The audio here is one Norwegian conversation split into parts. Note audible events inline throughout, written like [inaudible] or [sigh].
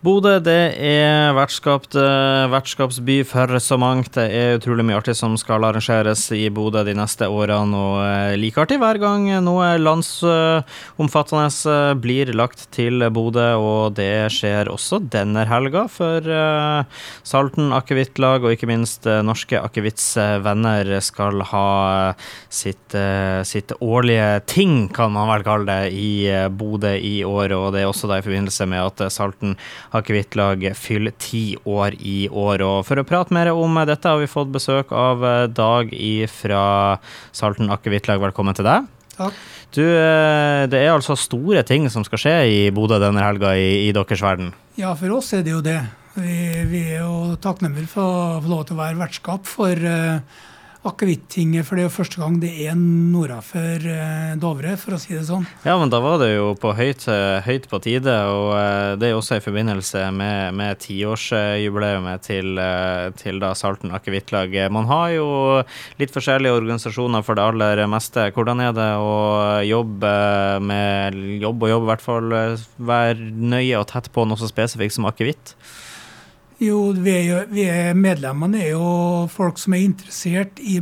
Bodø det er vertskap, vertskapsby for så mangt. Det er utrolig mye artig som skal arrangeres i Bodø de neste årene, og eh, like artig hver gang noe landsomfattende eh, blir lagt til Bodø. Og det skjer også denne helga for eh, Salten akevittlag og ikke minst norske akevittsvenner skal ha sitt, sitt årlige ting, kan man vel kalle det, i Bodø i år. Og det er også da i forbindelse med at Salten akevittlag fyller ti år i år. Og for å prate mer om dette har vi fått besøk av eh, Dag fra Salten akevittlag. Velkommen til deg. Takk. Du, eh, det er altså store ting som skal skje i Bodø denne helga i, i deres verden? Ja, for oss er det jo det. Vi, vi er jo takknemlige for å få lov til å være vertskap for uh, akevittinget, for det er jo første gang det er nordafor før Dovre, for å si det sånn. Ja, men da var det jo på høyt, eh, høyt på tide, og eh, det er jo også i forbindelse med, med tiårsjubileet til, til da Salten akevittlag. Man har jo litt forskjellige organisasjoner for det aller meste. Hvordan er det å jobbe med jobb og jobb, i hvert fall være nøye og tett på noe så spesifikt som akevitt? Jo, vi er, vi er medlemmene er jo folk som er interessert i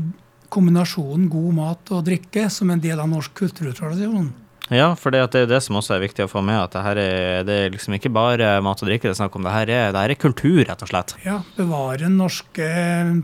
kombinasjonen god mat og drikke som en del av norsk kulturtradisjon. Ja, for det, er det som også er viktig å få med, at det her er, det er liksom ikke bare mat og drikke det er snakk om. Det her, er, det her er kultur, rett og slett. Ja, bevare den norske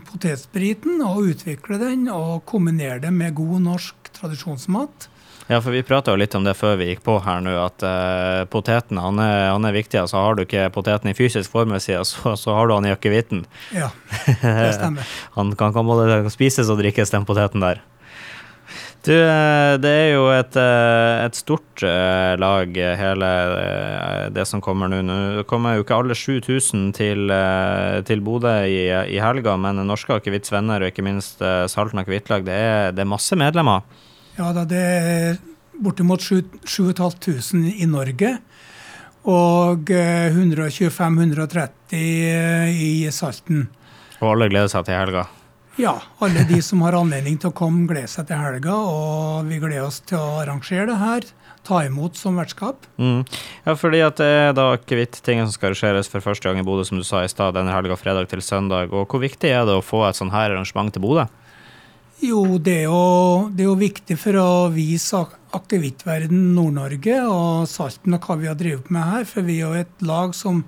potetspriten og utvikle den, og kombinere det med god norsk tradisjonsmat. Ja, for vi prata jo litt om det før vi gikk på her nå, at uh, poteten han er, han er, viktig. Altså har du ikke poteten i fysisk form, så, så har du han i akevitten. Ja, det stemmer. [laughs] han kan, kan både spises og drikkes, den poteten der. Du, eh, det er jo et, eh, et stort lag, hele det som kommer nå. Nå kommer jo ikke alle 7000 til, til Bodø i, i, helga, men norske akevittsvenner og ikke minst Salten akevittlag, det, det er masse medlemmer. Ja da, det er bortimot 7500 i Norge. Og 125-130 eh, i Salten. Og alle gleder seg til helga? Ja, alle de som har anledning til å komme, gleder seg til helga. Og vi gleder oss til å arrangere det her. Ta imot som vertskap. Mm. Ja, fordi at det er da akevitt-tingen som skal arrangeres for første gang i Bodø, som du sa i stad, denne helga fredag til søndag. Og hvor viktig er det å få et sånn her arrangement til Bodø? Jo, det er jo, det er jo viktig for å vise akevittverden Nord-Norge og Salten og hva vi har drevet med her. For vi er jo et lag som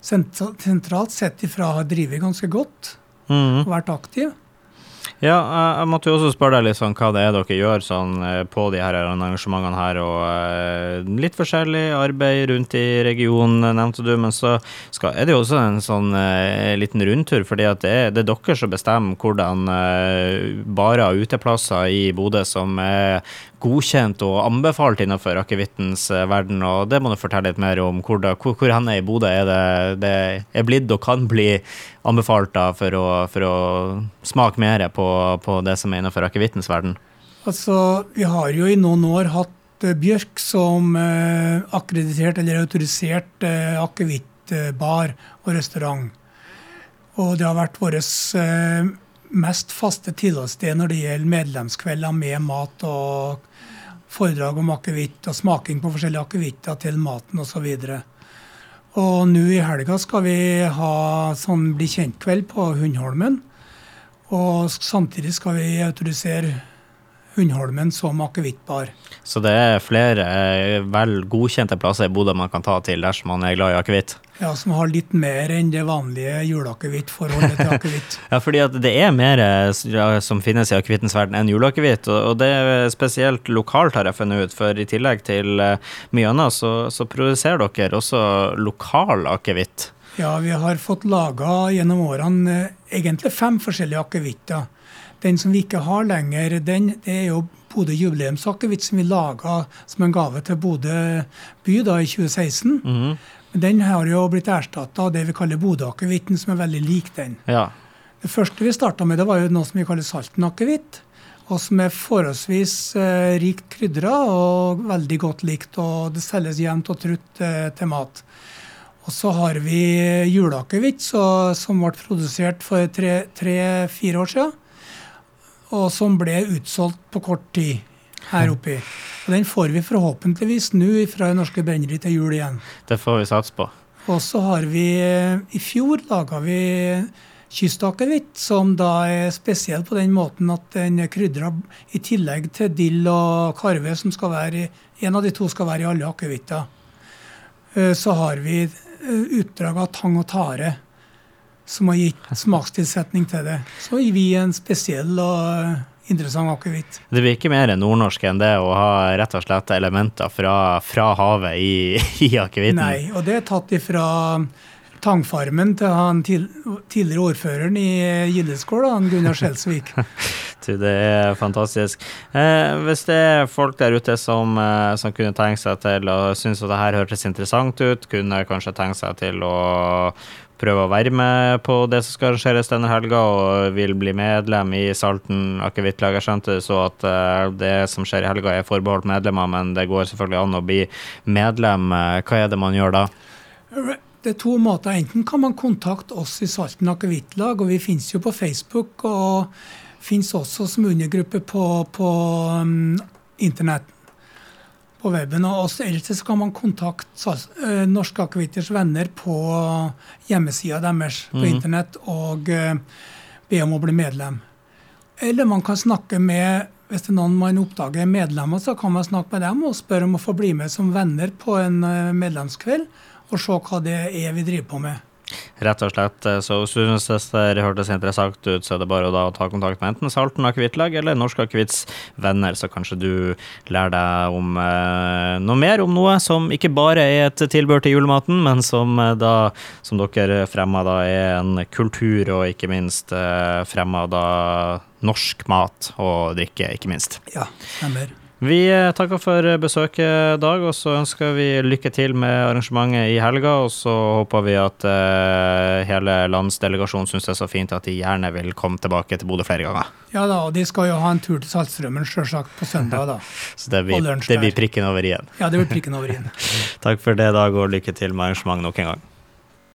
sentralt sett ifra har drevet ganske godt mm. og vært aktive. Ja, jeg måtte jo også spørre deg litt sånn hva det er dere gjør sånn eh, på de her arrangementene her, og uh, litt forskjellig arbeid rundt i regionen, nevnte du, men så skal, er det jo også en sånn liten rundtur, fordi at det er, det er dere som bestemmer hvordan barer og uteplasser i Bodø som er godkjent og anbefalt innenfor akevittens verden, og det må du fortelle litt mer om. Hvor, da, hvor, henne i Bodø er det det er blitt og kan bli anbefalt da for å, for å smake mer på, på, det som er innenfor akevittens verden? Altså, vi har jo i noen år hatt eh, Bjørk som eh, akkreditert eller autorisert eh, akevittbar og restaurant. Og det har vært vårt eh, mest faste tilholdssted når det gjelder medlemskvelder med mat og foredrag om akevitt og smaking på forskjellige akevitter til maten osv. Og nå i helga skal vi ha sånn bli kjent-kveld på Hundholmen. Og samtidig skal vi autorisere Hundholmen som akevittbar. Så det er flere eh, vel godkjente plasser i Bodø man kan ta til dersom man er glad i akevitt? Ja, som har litt mer enn det vanlige juleakevittforholdet til [laughs] akevitt. ja, fordi at det er mer eh, som finnes i akevittens verden enn juleakevitt, og det er spesielt lokalt, har jeg funnet ut. For i tillegg til eh, mye annet, så, så produserer dere også lokal akevitt. Ja, vi har fått laga gjennom årene egentlig fem forskjellige akevitter. Den som vi ikke har lenger, den, det er jo Bodø jubileumsakevitt som vi laga som en gave til Bodø by da i 2016. Mm. Men den har jo blitt erstatta av det vi kaller Bodø-akevitten, som er veldig lik den. Ja. Det første vi starta med, det var jo noe som vi kaller Salten-akevitt. Og som er forholdsvis eh, rikt krydra og veldig godt likt. Og det selges jevnt og trutt eh, til mat. Og så har vi juleakevitt som ble produsert for tre-fire år siden og som ble utsolgt på kort tid her oppe. Og Den får vi forhåpentligvis nå fra Norske Brenneri til jul igjen. Det får vi satse på. Og så har vi I fjor laga vi kystakevitt, som da er spesiell på den måten at den er krydra i tillegg til dill og karve, som skal være En av de to skal være i alle akevitter. Så har vi utdrag av tang og tare som har gitt [laughs] smakstilsetning til det. Så gir vi en spesiell og interessant akevitt. Det blir ikke mer nordnorsk enn det å ha rett og slett elementer fra, fra havet i, [laughs] i akevitten? Nei, og det er tatt ifra tangfarmen til han til, tidligere ordføreren i Gildeskål, Gunnar Skjelsvik. [laughs] det er fantastisk. Eh, hvis det er folk der ute som, eh, som kunne tenke seg til og synes at det her hørtes interessant ut, kunne kanskje tenke seg til å prøve å være med på det som skal arrangeres denne helga, og vil bli medlem i Salten akevittlag. Jeg skjønte så at uh, det som skjer i helga er forbeholdt medlemmer, men det går selvfølgelig an å bli medlem. Hva er det man gjør da? Det er to måter. Enten kan man kontakte oss i Salten akevittlag, og vi finnes jo på Facebook. og finnes også som undergruppe på, på um, internett på weben. Og ellers kan man kontakte uh, Norske Akevitters venner på hjemmesida deres på mm. internett og uh, be om å bli medlem. Eller man kan snakke med hvis det er noen man oppdager er medlemmer, så kan man snakke med dem og spørre om å få bli med som venner på en uh, medlemskveld og se hva det er vi driver på med. Rett og slett. Eh, så hvis du syns det hørtes interessant ut, så er det bare å ta kontakt med enten Salten akevittlag eller Norsk akevitts venner, så kanskje du lærer deg om eh, noe mer om noe som ikke bare er et tilbør til julematen, men som eh, da, som dere fremma da, er en kultur, og ikke minst eh, fremma da norsk mat og drikke, ikke minst. Ja, stemmer. Vi eh, takker for besøket, Dag, og så ønsker vi lykke til med arrangementet i helga. Og så håper vi at uh, hele landsdelegasjonen syns det er så fint at de gjerne vil komme tilbake til Bodø flere ganger. Ja da, og de skal jo ha en tur til Saltstraumen sjølsagt på søndag, da. [laughs] så det blir, det blir prikken over i-en. Ja, det blir prikken over i-en. [laughs] Takk for det, Dag, og lykke til med arrangementet nok en gang.